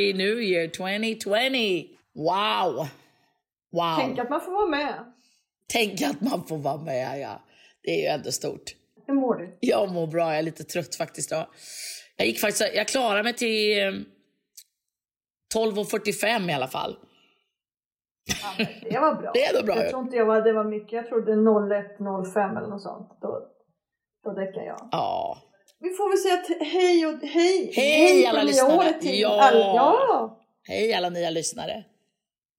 Happy New Year! Happy New Year 2020! Wow! Wow! Tänk att man får vara med. Tänk att man får vara med, ja. Det är ju ändå stort. Hur mår du? Jag mår bra, jag är lite trött faktiskt. Då. Jag, gick faktiskt, jag klarade mig till eh, 12.45 i alla fall. Ja, det var bra. Det är bra, Jag tror inte jag var, det var mycket. Jag trodde 01, 05 eller något sånt. Då, då däckar jag. Ja. Vi får väl säga att hej och hej. Hej, på alla lyssnare. till Ja. alla- ja. Hej alla nya lyssnare.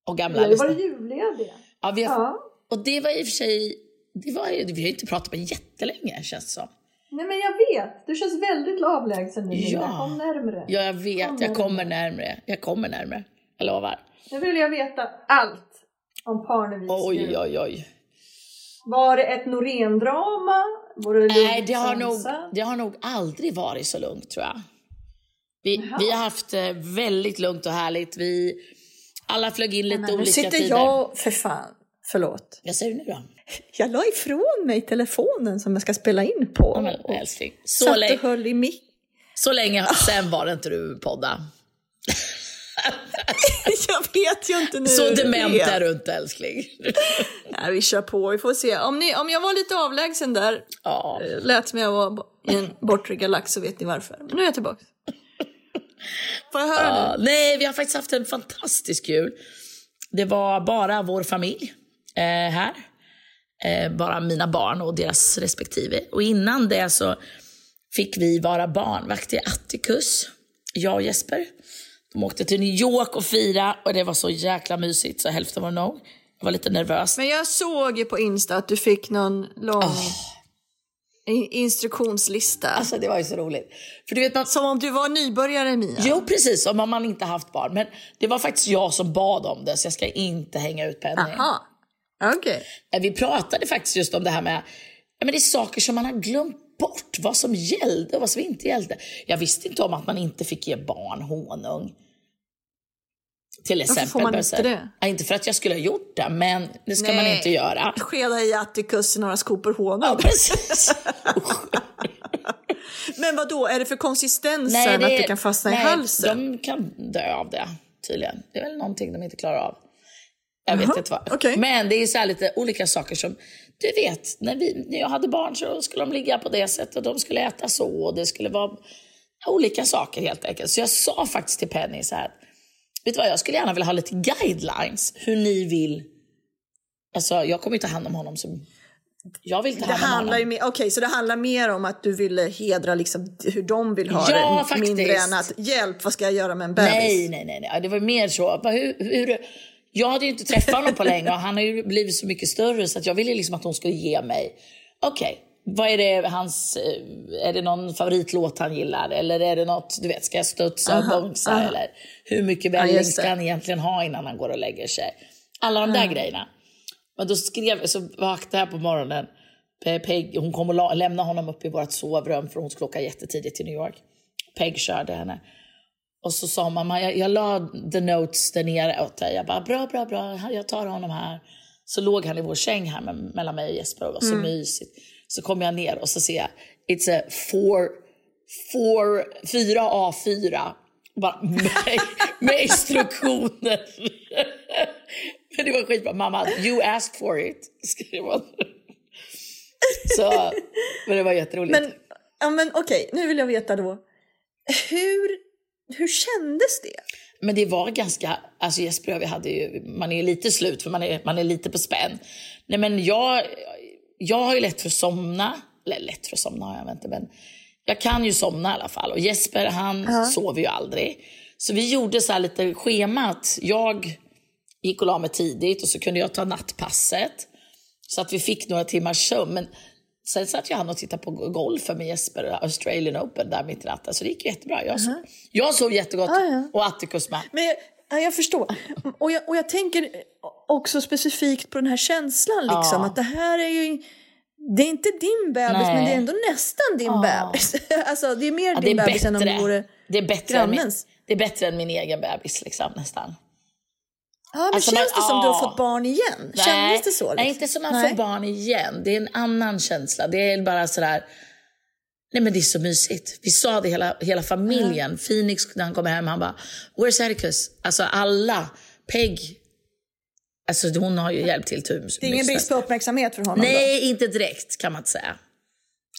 Och Vi gamla har ju lyssnare. varit jullediga. Ja, vi har, Ja. Och det var i och för sig... Det var, vi har inte pratat med jättelänge känns det som. Nej men jag vet. Du känns väldigt avlägsen nu. Ja. Linda. Kom närmre. Ja, jag vet. Kom Jag kommer närmare. Jag kommer närmare. Jag lovar. Nu vill jag veta allt om Parneviks Oj, oj, oj. Var det ett Norén-drama? Var det Nej, det har, nog, det har nog aldrig varit så lugnt tror jag. Vi, Jaha. vi har haft eh, väldigt lugnt och härligt. Vi, alla flög in lite Men nu olika sitter tider. jag... För fan. Förlåt. Vad säger du nu då? Jag la ifrån mig telefonen som jag ska spela in på. Ja, men, älskling. Så, satt länge, och höll i mick. så länge sen var det inte du podda. jag vet ju inte nu. Så dement är du inte älskling. Nej, vi kör på. Vi får se. Om, ni, om jag var lite avlägsen där, Ja. eh, lät som jag var i en bortre galax så vet ni varför. Men nu är jag tillbaka. Får jag höra Ja, nej, vi har faktiskt haft en fantastisk jul. Det var bara vår familj eh, här. Eh, bara mina barn och deras respektive. Och innan det så fick vi vara barnvakt i Atticus, jag och Jesper. De åkte till New York och fira och det var så jäkla mysigt så hälften var nog. Jag var lite nervös. Men jag såg ju på Insta att du fick någon lång i- instruktionslista. Alltså det var ju så roligt. För du vet man, Som om du var nybörjare Mia. Jo, precis. Som om man inte haft barn. Men det var faktiskt jag som bad om det, så jag ska inte hänga ut Penny. Aha. Okej. Eh, Vi pratade faktiskt just om det här med men det är saker som man har glömt. Vad som gällde och vad som inte gällde. Jag visste inte om att man inte fick ge barn honung. Till exempel. får man inte det? Ja, inte för att jag skulle ha gjort det, men det ska man Nej. inte göra. Skeda i Atticus i några skopor honung. Ja, precis. Men vad då är det för konsistensen Nej, att det kan fastna nej, i halsen? De kan dö av det, tydligen. Det är väl någonting de inte klarar av. Jag vet inte vad. okej. Men det är så här lite olika saker som, du vet, när, vi, när jag hade barn så skulle de ligga på det sättet och de skulle äta så och det skulle vara olika saker helt enkelt. Så jag sa faktiskt till Penny så här, vet du vad, jag skulle gärna vilja ha lite guidelines hur ni vill, alltså jag kommer inte ta hand om honom som, jag vill ta Det hand om handlar ju honom. mer, okej, så det handlar mer om att du ville hedra liksom hur de vill ha Ja, det. faktiskt. Mindre än att hjälp, vad ska jag göra med en bebis? Nej, nej, nej, nej. Det var mer så. Hur, hur, jag hade ju inte träffat honom på länge och han har ju blivit så mycket större så att jag ville liksom att hon skulle ge mig. Okej, vad är det hans, eh, är det någon favoritlåt han gillar? Eller är det något, du vet, ska jag studsa och bongsa? aha. Eller hur mycket välling ska han egentligen ha innan han går och lägger sig? Alla de där grejerna. Men då skrev, så vaknade jag på morgonen. Pe- Peg, hon kom och la, lämnade honom upp i vårt sovrum för hon skulle åka jättetidigt till New York. Peg körde henne. Och så sa mamma, jag, jag la the notes där nere åt dig. Jag bara, bra, bra, bra, jag tar honom här. Så låg han i vår säng här med, mellan mig och Jesper och var så mysigt. Så kom jag ner och så ser jag, it's a four, four, fyra A4. Bara, med, med instruktioner. Men det var skitbra. Mamma, you asked for it. skrev hon. Så, men det var jätteroligt. Men, ja, men okej, nu vill jag veta då. Hur, hur kändes det? Men det var ganska, alltså Jesper och jag, vi hade ju, man är lite slut för man är, man är lite på spänn. Nej men jag, jag har ju lätt för att somna, eller lätt för att somna har jag inte men jag kan ju somna i alla fall och Jesper han sover ju aldrig. Så vi gjorde så här lite schemat, jag gick och la mig tidigt och så kunde jag ta nattpasset. Så att vi fick några timmars sömn. Men sen satt jag han och tittade på golfen med Jesper, Australian Open där mitt i natten. Så det gick jättebra. Jag, sov, jag sov jättegott Ah, ja. och Atticus med. Men jag, ja, jag förstår. Och jag, och jag tänker också specifikt på den här känslan liksom. Ja. Att det här är ju... Det är inte din bebis, Nej. men det är ändå nästan din Ja. bebis. alltså det är mer Ja, det, din är bebis än om det bättre. vore... det, är bättre än min, grannens. det är bättre än min egen bebis liksom, nästan. Ja, men Alltså, känns man- det som du har ja. fått barn igen? Nej, Kändes det så? Liksom? Nej, inte som man Nej. får barn igen. Det är en annan känsla. Det är bara sådär... Nej men det är så mysigt. Vi sa det hela, hela familjen. Phoenix när han kommer hem, han bara “Where's Atticus?” Alltså alla. Peg. Alltså hon har ju hjälpt till. Tur, Det är ingen brist på uppmärksamhet för honom då? Nej, inte direkt kan man inte säga.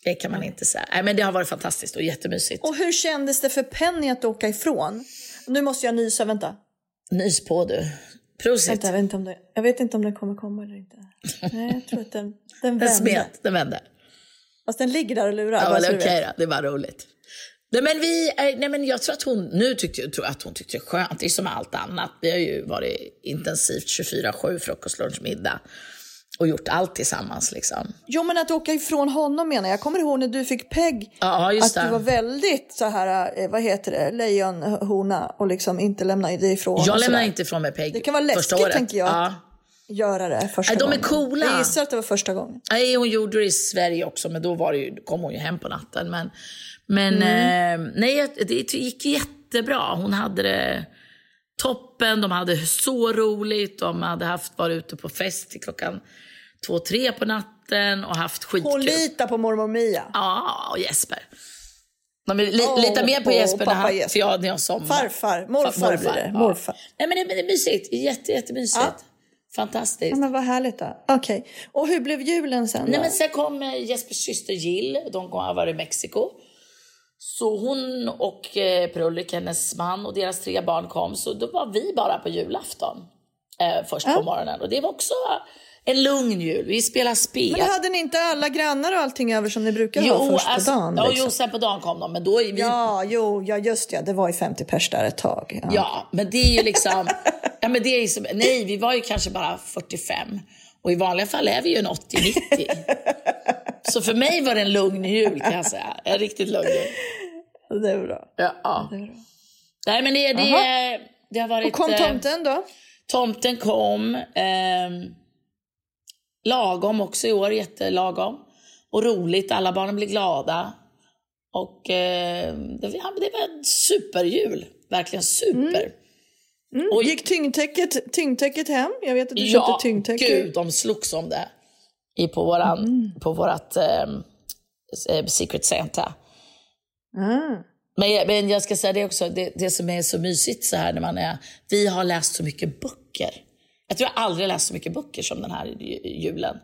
Det kan man inte säga. Nej, men det har varit fantastiskt och jättemysigt. Och hur kändes det för Penny att åka ifrån? Nu måste jag nysa, vänta. Nys på du. Prosit. vänta jag, vet inte om det, jag vet inte om den kommer komma eller inte. Nej, jag tror att den, den Den vände. smet, den vände. Fast den ligger där och lurar. Ja, okej då, det var roligt. Nej men, vi, nej men jag tror att hon, nu tyckte jag tror att hon tyckte det skönt. Det är som allt annat. Vi har ju varit intensivt 24-7, frukost, lunch, middag. Och gjort allt tillsammans liksom. Jo, men att åka ifrån honom menar jag. Jag kommer ihåg när du fick Peg. Ja, just att det. du var väldigt så här, eh, vad heter det, lejonhona och liksom inte lämna dig ifrån. Jag lämnar sådär. inte ifrån mig Peg Det kan vara läskigt, tänker jag. Ja. Göra det första Nej, de är gången. coola. Jag gissar att det var första gången. Nej, hon gjorde det i Sverige också, men då var det ju, kom hon ju hem på natten. Men, men Mm. eh, nej, det gick jättebra. Hon hade det toppen, de hade så roligt. De hade haft, varit ute på fest till klockan två, tre på natten och haft skitkul. Hon litar på mormor Mia. Ja, och Jesper. De li, Åh, lita mer på Jesper när, han, Jesper. för jag, när jag somnar. Farfar, morfar blir det. ja. Morfar. Nej, men det, det är mysigt. Jätte, jättemysigt. Ja. Fantastiskt. Ja, men vad härligt då. Okej. Och hur blev julen sen Nej, då? men sen kom eh, Jespers syster Jill. De varit i Mexiko. Så hon och eh, Prullik, hennes man och deras tre barn kom. Så då var vi bara på julafton eh, först på morgonen. Och det var också en lugn jul. Vi spelade spel. Men hade ni inte alla grannar och allting över som ni brukar ha först på dagen? ja, liksom? jo, sen på dagen kom de. Men då är vi... Ja. Ja, jo, ja, just det. Det var ju 50 pers där ett tag. Ja. men det är ju liksom... ja, men det är som, nej, vi var ju kanske bara 45. Och i vanliga fall är vi ju en 80-90. Så för mig var det en lugn jul kan jag säga. En riktigt lugn jul. Det är bra. Ja. ja. Det är bra. Nej, men det, det, det har varit... Och kom eh, tomten då? tomten kom. ehm, lagom också i år, jättelagom. Och roligt, alla barnen blir glada. Och eh, det, var- det var en superjul. Verkligen super. Och- Gick tyngdtäcket, tyngdtäcket hem? Jag vet att du ja, köpte tyngdtäcke. gud, de slogs om det. I, på, våran, på vårat ehm, eh, Secret Santa. Ah. Men, men jag ska säga det också, det, det som är så mysigt så här när man är... Vi har läst så mycket böcker. Jag tror jag aldrig läst så mycket böcker som den här ju- julen.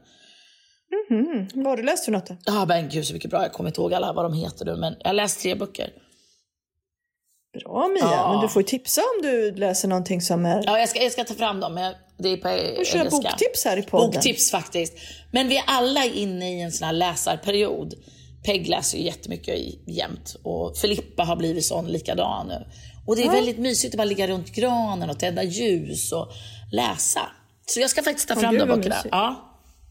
Vad har du läst för något då? Ja men gud så mycket bra, jag kommer inte ihåg alla vad de heter nu men jag har läst tre böcker. Bra Mia, Ja. men du får ju tipsa om du läser någonting som är... Ja jag ska, jag ska ta fram dem, jag- det är på Du kör engelska. boktips här i podden. Boktips faktiskt. Men vi är alla inne i en sån här läsarperiod. Peg läser ju jättemycket jämt och Filippa har blivit sån likadan nu. Och det är väldigt mysigt att bara ligga runt granen och tända ljus och läsa. Så jag ska faktiskt ta fram gud, de böckerna. Ja.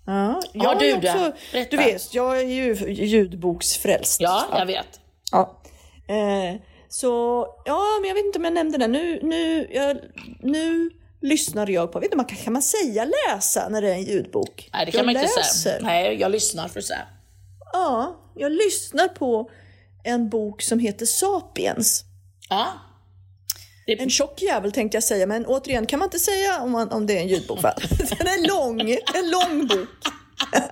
Ja, Ja, jag du är då? också, Berätta. Du vet, jag är ju ljudboksfrälst. ja, jag vet. Ja. Eh, så, ja, men jag vet inte om jag nämnde det. Nu, nu, jag, nu lyssnar jag på, vet inte, man kan, man säga läsa när det är en ljudbok? Nej, det kan jag man inte läser. säga. Nej, jag lyssnar för att säga. Ja, jag lyssnar på en bok som heter Sapiens. Ja. En tjock jävel tänkte jag säga, men återigen kan man inte säga om, man, om det är en ljudbok. Va? Den är lång, en lång bok.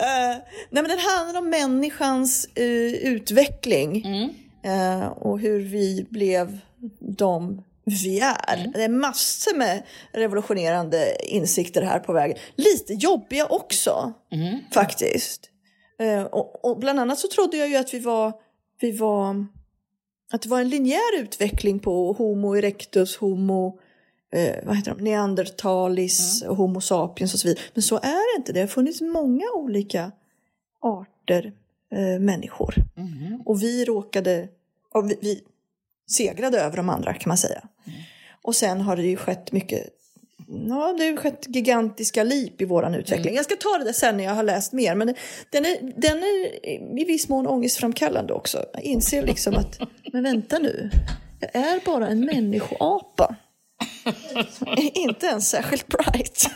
Eh, nej, men den handlar om människans eh, utveckling eh, och hur vi blev de vi är. Det är massor med revolutionerande insikter här på vägen. Lite jobbiga också, faktiskt. Eh, och, och bland annat så trodde jag ju att vi var, vi var att det var en linjär utveckling på Homo erectus, Homo eh, vad heter de? neandertalis, Homo sapiens och så vidare. Men så är det inte. Det har funnits många olika arter eh, människor. Och vi råkade, och vi, vi segrade över de andra kan man säga. Och sen har det ju skett mycket Ja, det har skett gigantiska lip i våran utveckling. Jag ska ta det där sen när jag har läst mer. Men den är, den är i viss mån ångestframkallande också. Jag inser liksom att, men vänta nu. Jag är bara en människoapa. Inte ens särskilt bright.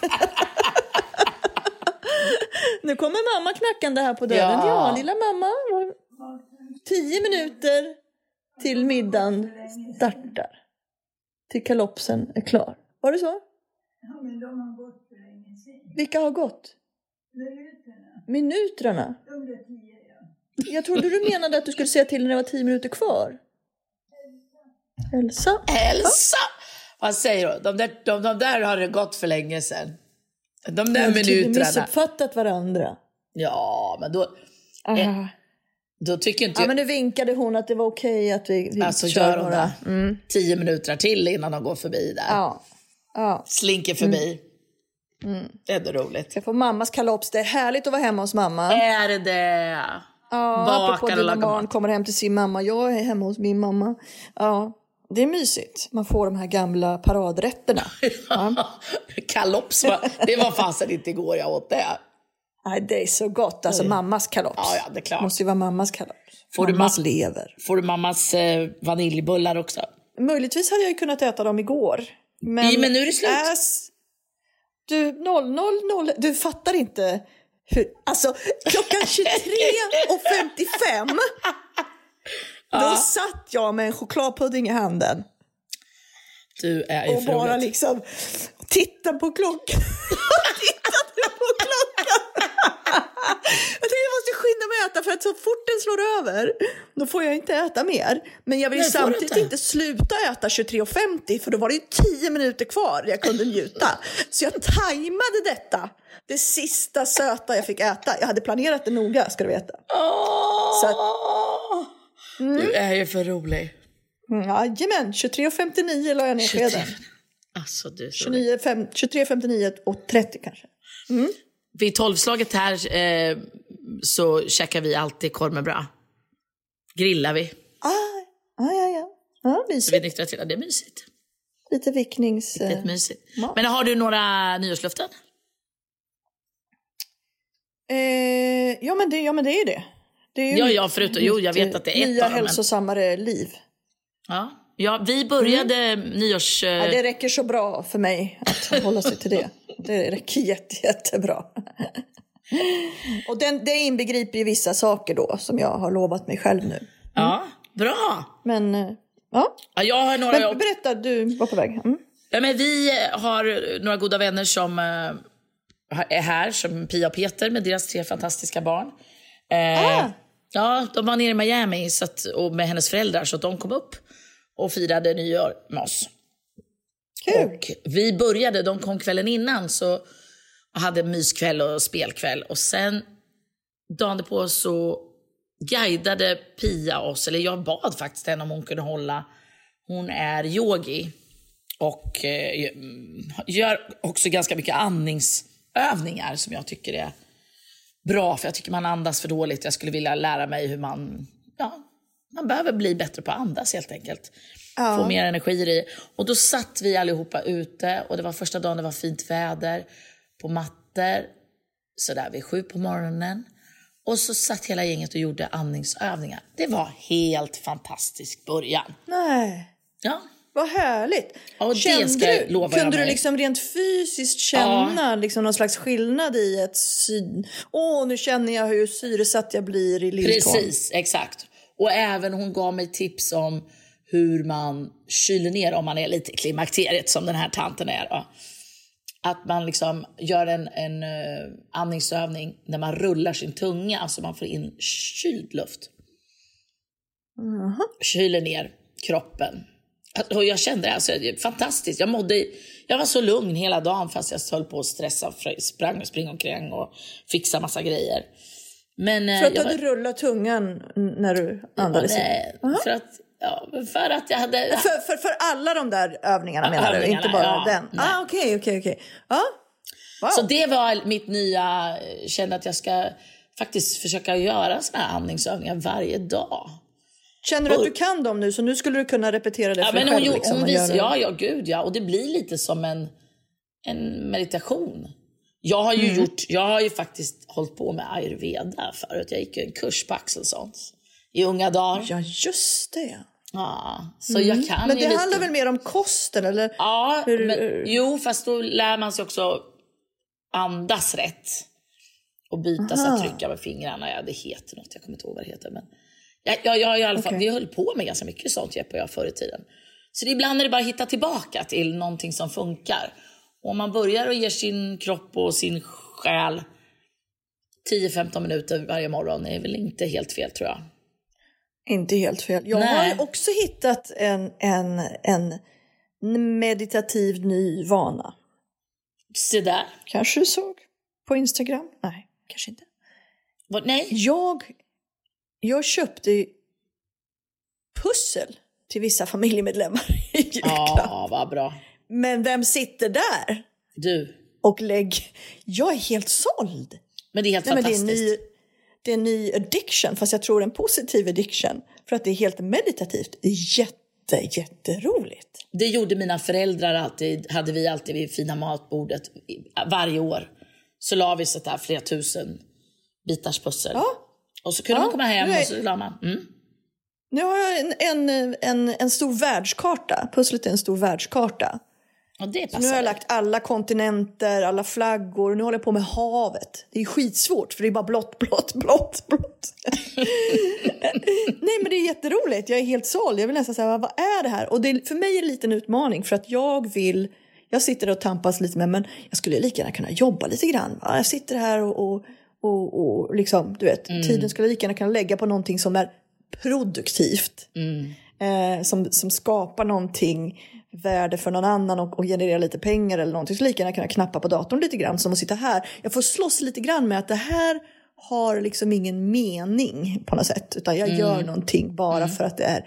nu kommer mamma knackande här på dörren. Ja, Ja. lilla mamma. Tio minuter till middagen startar. Till kalopsen är klar. Var det så? Ja, men de har gått för länge sedan. Vilka har gått? Minuterna. Minuterna? Under tio, ja. Jag trodde du menade att du skulle säga till när det var tio minuter kvar. Elsa? Elsa! Vad säger du? De där, de, de där har det gått för länge sedan. De där Jag har tydligen minuterna. missuppfattat varandra. Ja, men då, Aha. då tycker inte Ja, jag... men nu vinkade hon att det var okej att vi, vi Alltså kör gör de några. det? Tio minuter till innan de går förbi där. Ja. Ja. Slinker förbi. Mm. Det är ändå roligt. Jag får mammas kalops. Det är härligt att vara hemma hos mamma. Är det det? Ja, bakar apropå dina barn mat. kommer hem till sin mamma. Jag är hemma hos min mamma. Ja, det är mysigt. Man får de här gamla paradrätterna. Kalops, va? det var fasen inte igår jag åt det. Nej, det är så gott. Alltså mammas kalops. Ja, ja, det är klart. måste ju vara mammas kalops. Får du mammas ma- lever. Får du mammas eh, vaniljbullar också? Möjligtvis hade jag kunnat äta dem igår. Men, Ja, men nu är det slut. Äs, du, 00.00. Du fattar inte. Hur, alltså, klockan 23.55. Då satt jag med en chokladpudding i handen. Du är ju och bara roligt. liksom titta på klockan. Tittade på klockan. jag tänkte jag måste skynda mig att äta för att så fort den slår över då får jag inte äta mer. Men jag vill Nej, samtidigt inte. sluta äta 23.50 för då var det ju 10 minuter kvar jag kunde njuta. Så jag tajmade detta. Det sista söta jag fick äta. Jag hade planerat det noga ska du veta. Så att- Du är ju för rolig. Mm, Jajamän, 23.59 la jag ner skeden. Alltså du är så rolig. 29, fem- 23.59 och 30 kanske. Vid tolvslaget här eh, så käkar vi alltid korv med bröd. Grillar vi. Ah, ah, ja, ja. ja Så vi mysigt. nyktrar till. Det är mysigt. Lite vicknings... Är Eh, mysigt. mat. Men har du några nyårslöften? eh, ja, men det, ja, men det är ju det. det är ju Ja, ja, förutom- jo, jag vet att det är ett Nya av dem, men- hälsosammare liv. Ja. Ja, vi började nyårs... eh, Ja, det räcker så bra för mig att hålla sig till det. Det räcker jätte, jättebra. Och den, det inbegriper ju vissa saker då som jag har lovat mig själv nu. Ja, bra. Men eh, ja, Ja, jag har några... men berätta, du var på väg. Mm. Ja, men vi har några goda vänner som eh, är här, som Pia och Peter med deras tre fantastiska barn. Eh, Ah. Ja, de var nere i Miami så att, och med hennes föräldrar så att de kom upp och firade nyår med oss. Kul! Och vi började, de kom kvällen innan så hade myskväll och spelkväll. Och sen dagen på så guidade Pia oss, eller jag bad faktiskt henne om hon kunde hålla. Hon är yogi och eh, gör också ganska mycket andningsövningar som jag tycker är bra. För jag tycker man andas för dåligt. Jag skulle vilja lära mig hur man, ja, man behöver bli bättre på att andas helt enkelt. Ja. Få mer energi i. Och då satt vi allihopa ute och det var första dagen det var fint väder på mattor sådär vid sju på morgonen. Och så satt hela gänget och gjorde andningsövningar. Det var helt fantastisk början. Nej. Ja, Vad härligt! Ja, Kände jag du, lova kunde du liksom rent fysiskt känna liksom någon slags skillnad i ett syn? Åh, nu känner jag hur syresatt jag blir i lilltån. Precis, exakt. Och även hon gav mig tips om hur man kyler ner om man är lite i klimakteriet som den här tanten är. Då. Att man liksom gör en, en uh, andningsövning när man rullar sin tunga så man får in kyld luft. Kyler ner kroppen. Och jag kände det, alltså, det är fantastiskt. Jag, mådde, jag var så lugn hela dagen fast jag höll på att stressa. Sprang och spring omkring och fixa massa grejer. Men, eh, För att du jag var- hade rullat tungan när du andades in. Nej, för att, ja, för att jag hade... För, för, för alla de där övningarna menar du? övningarna, Inte bara ja. den? Nej. Ah, Okej, okej, okej. Ja. Wow. Så det var mitt nya... eh, Kände att jag ska faktiskt försöka göra såna här andningsövningar varje dag. Känner du att du kan dem nu? Så nu skulle du kunna repetera det Ja, för men dig själv? hon, liksom, hon och vis, göra- ja, ja, gud ja. Och det blir lite som en, en meditation. Jag har ju gjort, jag har ju faktiskt hållit på med ayurveda förut. Jag gick ju en kurs på Axelssons i unga dagar. Ja, just det. Ja, så jag kan Men det lite. handlar väl mer om kosten? Eller? Ja, Hur- men, jo, fast då lär man sig också andas rätt. Och byta så att trycka med fingrarna. Ja, det heter något, jag kommer inte ihåg vad det heter. Men jag, jag, jag, i alla fall, Okej. Vi höll på med ganska mycket sånt Jeppe och jag förr i tiden. Så ibland är det bara att hitta tillbaka till någonting som funkar. Och om man börjar och ger sin kropp och sin själ 10-15 minuter varje morgon är väl inte helt fel tror jag. Inte helt fel. Jag Nej. har också hittat en, en, en meditativ ny vana. Se där. Kanske du såg på Instagram? Nej, kanske inte. Vad- Nej. Jag, jag köpte pussel till vissa familjemedlemmar i julklapp. Ja, vad bra. Men vem sitter där Du. och lägger... Jag är helt såld. Men det är helt Nej, men det, är en fantastiskt. ny, det är en ny addiction, fast jag tror en positiv addiction. För att det är helt meditativt. Det är jätte, jätteroligt. Det gjorde mina föräldrar alltid, hade vi alltid vid fina matbordet varje år. Så la vi sånt där flera tusen bitars pussel. Ja. Och så kunde Ja, man komma hem är- och så la man. Mm. Nu har jag en, en, en, en stor världskarta. Pusslet är en stor världskarta. Och det Nu har jag lagt alla kontinenter, alla flaggor. Nu håller jag på med havet. Det är skitsvårt för det är bara blått, blått, blått, blått. Nej men det är jätteroligt. Jag är helt såld. Jag vill nästan säga, vad är det här? Och det, för mig är det lite en utmaning för att jag vill, jag sitter och tampas lite med, men jag skulle lika gärna kunna jobba lite grann. Jag sitter här och, och, och, och liksom, du vet, tiden skulle jag lika gärna kunna lägga på någonting som är produktivt. Eh, som, som skapar någonting värde för någon annan och, och genererar lite pengar eller någonting. Så lika gärna kunna knappa på datorn lite grann som att sitta här. Jag får slåss lite grann med att det här har liksom ingen mening på något sätt. Utan jag gör någonting bara för att det är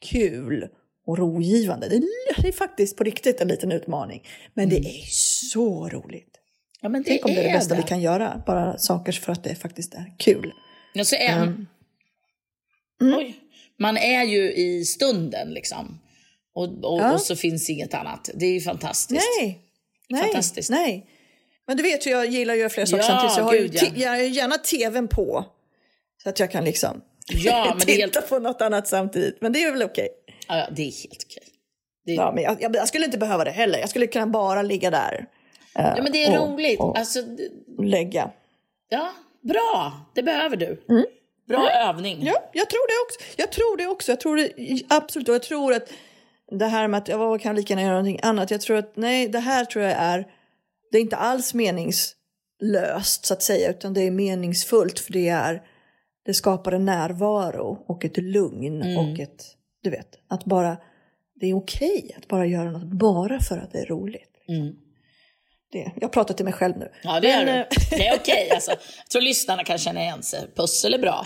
kul och rogivande. Det är, det är faktiskt på riktigt en liten utmaning. Men det är så roligt. Ja, men det Tänk om det är det bästa det. vi kan göra. Bara saker för att det faktiskt är kul. Och så är. Oj. Man är ju i stunden liksom. Och, och, Ja. och så finns inget annat. Det är ju fantastiskt. Nej, nej, Fantastiskt. nej. Men du vet ju, jag gillar att göra flera saker Ja, samtidigt. Så jag har ju ja. jag har gärna tvn på. Så att jag kan liksom Ja, men titta helt, på något annat samtidigt. Men det är väl okej. ja, det är helt okej. Är, Ja, men jag, jag, jag skulle inte behöva det heller. Jag skulle kunna bara ligga där ja, men det är och- roligt. och- Alltså, lägga. ja, bra. Det behöver du. Bra övning. Mm. Ja, jag tror det också. Jag tror det också. Jag tror det absolut. Och jag tror att det här med att jag kan lika gärna göra någonting annat. Jag tror att nej, det här tror jag är. Det är inte alls meningslöst så att säga, utan det är meningsfullt för det är. Det skapar en närvaro och ett lugn Mm. och ett, du vet, att bara. Det är okej att bara göra något bara för att det är roligt. Mm. Det. Jag pratar till mig själv nu. Ja, det gör du. eh, Det är okej. Alltså, jag tror lyssnarna kan känna igen sig. Pussel är bra.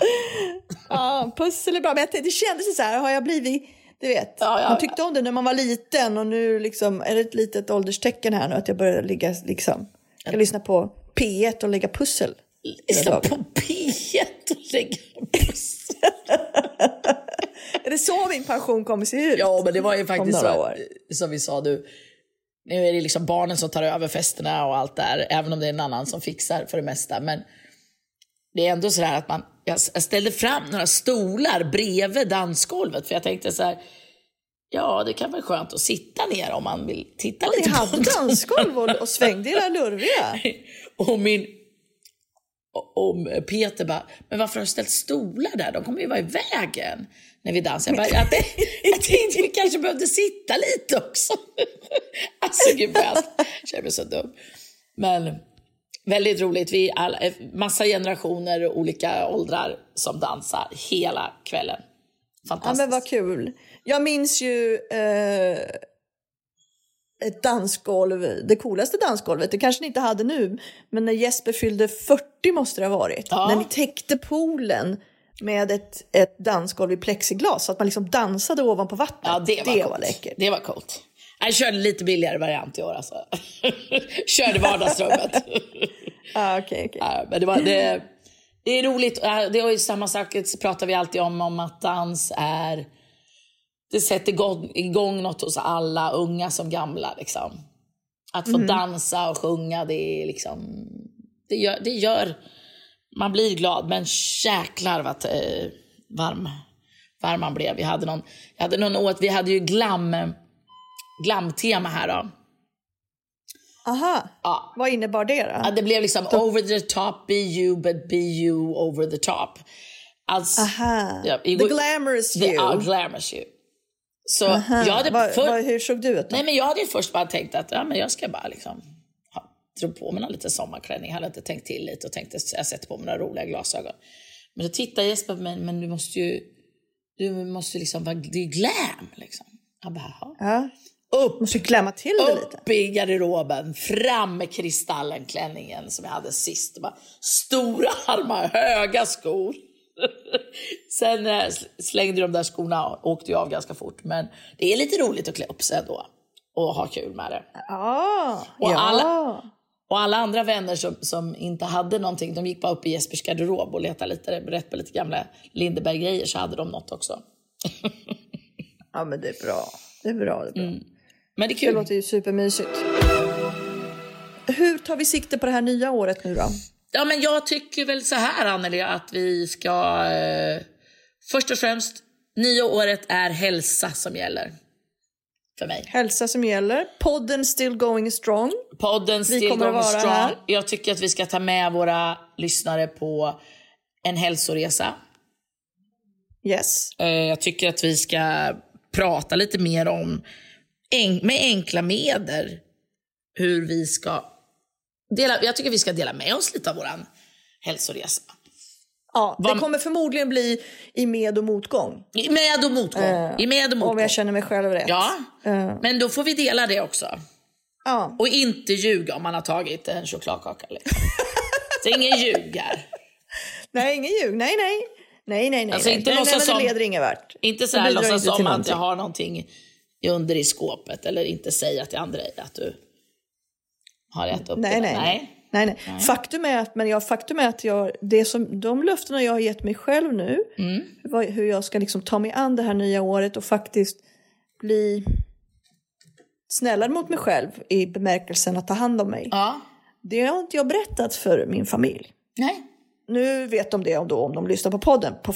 Ja, pussel är bra. Men det kändes så här, har jag blivit, du vet, Ja, ja, man tyckte om det när man var liten och nu liksom är det ett litet ålderstecken här nu att jag börjar ligga liksom, jag lyssna på P1 och lägga pussel. Lyssna på P1 och lägga pussel. Är det så min pension kommer se ut? Ja, men det var ju faktiskt så, år. som vi sa nu. Nu är det liksom barnen som tar över festerna och allt där, även om det är en annan som fixar för det mesta. Men det är ändå så här att man, jag jag ställde fram några stolar bredvid dansgolvet för jag tänkte så här, ja det kan vara skönt att sitta ner om man vill titta Ni lite på hade dem. dansgolv och, och svängde era lurviga. Och min och, och Peter bara, men varför har du ställt stolar där? De kommer ju vara i vägen när vi dansar. Jag, bara, jag, jag tänkte vi kanske behövde sitta lite också. Alltså gud vad jag känner mig så dum. Men väldigt roligt. Vi är alla, massa generationer och olika åldrar som dansar hela kvällen. Ja Fantastiskt. men vad kul. Jag minns ju eh, ett dansgolv, det coolaste dansgolvet, det kanske ni inte hade nu, men när Jesper fyllde 40 måste det ha varit. Ja. När ni täckte poolen med ett, ett dansgolv i plexiglas så att man liksom dansade ovanpå vattnet. Ja, det var, coolt. läckert. Det var coolt. Jag körde lite billigare variant i år alltså. körde vardagsrummet. Ah, okej, okej. Ja, men det, var, det, det är roligt. Det är ju samma sak, det pratar vi alltid om, om att dans är... Det sätter igång, igång något hos alla, unga som gamla. Liksom. Att få dansa och sjunga, det är liksom... Det gör, det gör... Man blir glad, men jäklar vad eh, varm, varm man blev. Vi hade någon, jag hade någon åt, vi hade ju glam, glamtema här då. Aha, Ja, vad innebar det då? Ja, det blev liksom over the top, be you, but be you over the top. Alltså, Aha, ja, the igår- glamorous the, you. ja, glamorous you. Så Aha, jag hade vad, för, vad, hur såg du ut då? nej, men jag hade först bara tänkt att ja, men jag ska bara liksom drog på mig någon liten sommarklänning. Jag hade inte tänkt till lite och tänkte jag sätter på mig några roliga glasögon. Men då tittar Jesper på mig, men du måste ju, du måste liksom vara, det är glam liksom. Jag bara, Jaha. Ja. Upp, Måste klämma till det lite. upp i garderoben, fram med kristallenklänningen som jag hade sist. Bara, stora armar, höga skor. Sen eh, slängde de där skorna och åkte jag av ganska fort. Men det är lite roligt att klä upp sig ändå och ha kul med det. Ja. Och ja. alla- Och alla andra vänner som, som inte hade någonting, de gick bara upp i Jespers garderob och letade lite, rätt på lite gamla Lindeberg-grejer så hade de något också. ja, men det är bra. Det är bra. Det, är bra. Mm. Men det är det kul. låter ju supermysigt. Hur tar vi sikte på det här nya året nu då? Ja, men jag tycker väl så här, Anneli, att vi ska... Eh, först och främst, nya året är hälsa som gäller. För mig. Hälsa som gäller. Podden still going strong. Podden Still Going Strong. här. Jag tycker att vi ska ta med våra lyssnare på en hälsoresa. Yes. Eh, jag tycker att vi ska prata lite mer om, med enkla medel, hur vi ska dela, jag tycker vi ska dela med oss lite av vår hälsoresa. Ja, det kommer förmodligen bli i med och motgång. I med och motgång. I med och motgång. Om jag känner mig själv rätt. Ja, Eh, men då får vi dela det också. ja. Och inte ljuga om man har tagit en chokladkaka. Liksom. Så ingen ljug här. Nej, ingen ljug. Nej, nej. Nej, nej, nej. Alltså, nej. inte nej, nej, men det leder ingen vart. Inte så här låtsas som att jag har någonting under i skåpet eller inte säga till andra att du har ätit upp Nej, det. nej, nej. nej, nej. Faktum är att, men jag, faktum är att jag, det som, de löftena jag har gett mig själv nu, Mm. vad, hur jag ska liksom ta mig an det här nya året och faktiskt bli snällare mot mig själv i bemärkelsen att ta hand om mig. Ja. Det har inte jag berättat för min familj. Nej. Nu vet de det om, då, om de lyssnar på podden. På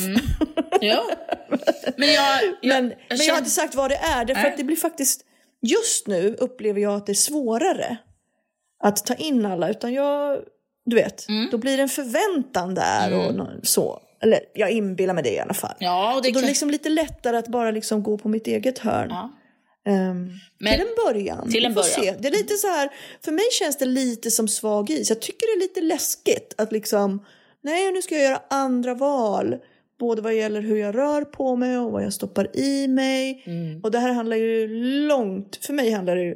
Ja. Men jag, jag, men, jag, men jag har inte sagt vad det är. Därför att det blir faktiskt, just nu upplever jag att det är svårare att ta in alla. Utan jag, du vet, Mm. då blir det en förväntan där och nå- så. Eller jag inbillar mig det i alla fall. Ja, och det så då är det liksom lite lättare att bara liksom gå på mitt eget hörn. Ja. Ehm, Men- till en början. till en början. Se. Det är lite så här, för mig känns det lite som svag is. Jag tycker det är lite läskigt att liksom, nej nu ska jag göra andra val. Både vad gäller hur jag rör på mig och vad jag stoppar i mig. Mm. Och det här handlar ju långt, för mig handlar det ju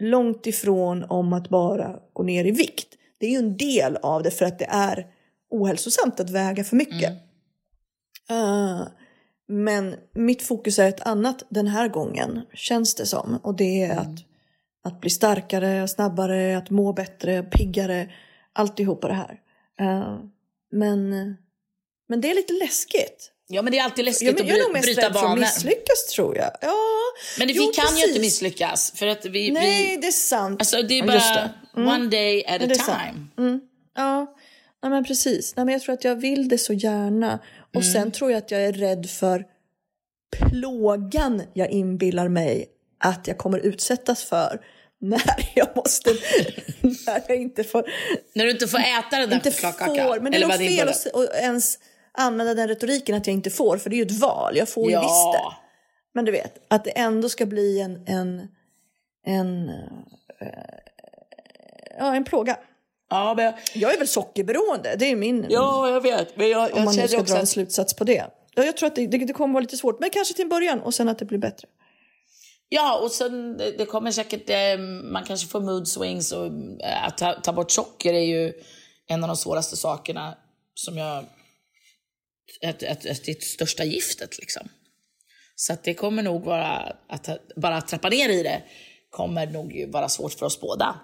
långt ifrån om att bara gå ner i vikt. Det är ju en del av det för att det är ohälsosamt att väga för mycket. Ah, men mitt fokus är ett annat den här gången, känns det som. Och det är att, att bli starkare, snabbare, att må bättre, piggare. Alltihopa det här. Ah, men, men det är lite läskigt. ja, men det är alltid läskigt Jag, men, att jag är bry, mest bryta för att vanor. misslyckas tror jag. Ja, Men det, jo, vi kan ju precis. inte misslyckas. För att vi, Nej, vi, det är sant. alltså, det är Ja, bara det. one day at a Ja, är time. Mm. Ja, nej, men precis. Nej, men jag tror att jag vill det så gärna. Och Mm. sen tror jag att jag är rädd för plågan jag inbillar mig att jag kommer utsättas för när jag måste, när jag inte får, När du inte får äta den där inte chokladkakan. får. Men det är nog fel att ens använda den retoriken att jag inte får, för det är ju ett val. Jag får ju Ja. visst det. Men du vet, att det ändå ska bli en, en, en, eh, ja, en plåga. Ja, men, Jag är väl sockerberoende, det är min... ja, jag vet. Men jag, om jag man nu ska dra en slutsats på det. Ja, jag tror att det, det, det kommer vara lite svårt, men kanske till en början och sen att det blir bättre. Ja, och sen det det kommer säkert, eh, man kanske får mood swings och eh, att ta, ta bort socker är ju en av de svåraste sakerna som jag, ett, ett, ett, det största giftet liksom. Så det kommer nog vara, att bara att trappa ner i det kommer nog vara svårt för oss båda.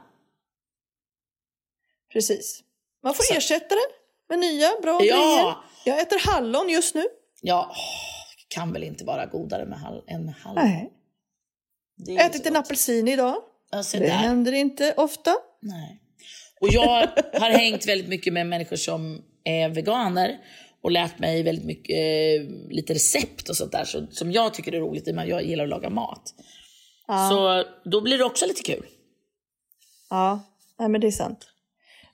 Precis. Man får Så- ersätta det med nya bra Ja. grejer. Jag äter hallon just nu. Ja, åh, kan väl inte vara godare med hall, än hallon? Nej. Jag har ätit en apelsin idag. Se Det där. händer inte ofta. Nej. Och jag har hängt väldigt mycket med människor som är veganer och lärt mig väldigt mycket, eh, lite recept och sånt där så, som jag tycker är roligt i och med att jag gillar att laga mat. Så då blir det också lite kul. Ja, nej, men det är sant.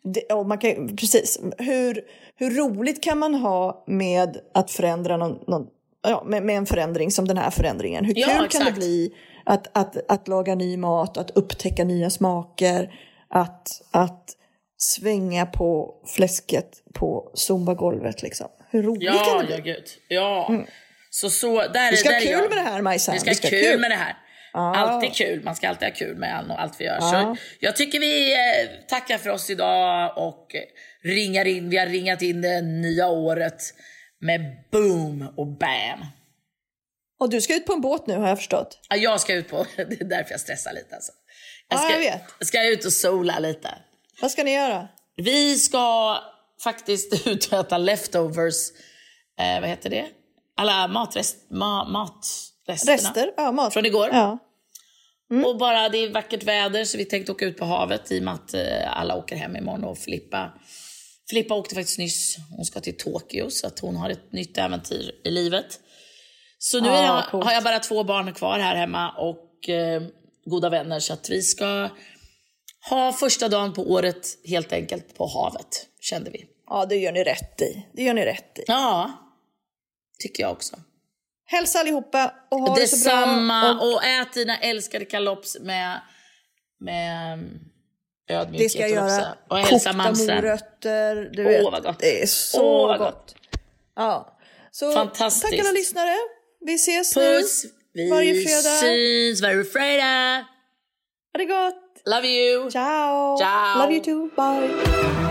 Det, och man kan, precis. Hur, hur roligt kan man ha med att förändra någon, någon, ja, med, med en förändring som den här förändringen? Hur Ja, kul kan det bli att, att, att laga ny mat, att upptäcka nya smaker, att, att svänga på fläsket på zumbagolvet liksom. Hur roligt kan Ja, det bli? ja gud. Ja. Så, så, där, Vi ska där ha är kul jag. med det här Majsan. Vi ska ha kul, med det här. Ja. Alltid kul. Man ska alltid ha kul med allt- allt vi gör. Ja. Så jag tycker vi eh, tackar för oss idag och ringar in. Vi har ringat in det nya året med boom och bam. Och du ska ut på en båt nu har jag förstått. Ja, jag ska ut på, det är därför jag stressar lite alltså. Jag Ja, ska, jag vet. ska ut och sola lite. Vad ska ni göra? Vi ska faktiskt ut och äta leftovers. Eh, vad heter det? Alla matrest, ma, matresterna. Rester? Ja, mat. Från igår. Ja. Och bara det är vackert väder så vi tänkte åka ut på havet i och med att eh, alla åker hem imorgon och Filippa Filippa åkte faktiskt nyss, hon ska till Tokyo så att hon har ett nytt äventyr i livet. Så nu är jag, har jag bara två barn kvar här hemma och eh, goda vänner så att vi ska ha första dagen på året helt enkelt på havet, kände vi. ja, det gör ni rätt i. Det gör ni rätt i. Ja, tycker jag också. Hälsa allihopa och ha det så bra. Detsamma. Och Och, ät dina älskade kalops med, med mm, ödmjukhet. det ska jag göra. Och hälsa mamsen. morötter. Du Åh, vad gott. Det är så Åh, vad gott. gott. Ja. Så Fantastiskt. tack alla lyssnare. Vi ses Puss! nu. Vi Varje fredag. syns varje fredag. Ha det gott. Love you! Ciao. Ciao. Love you too. Bye.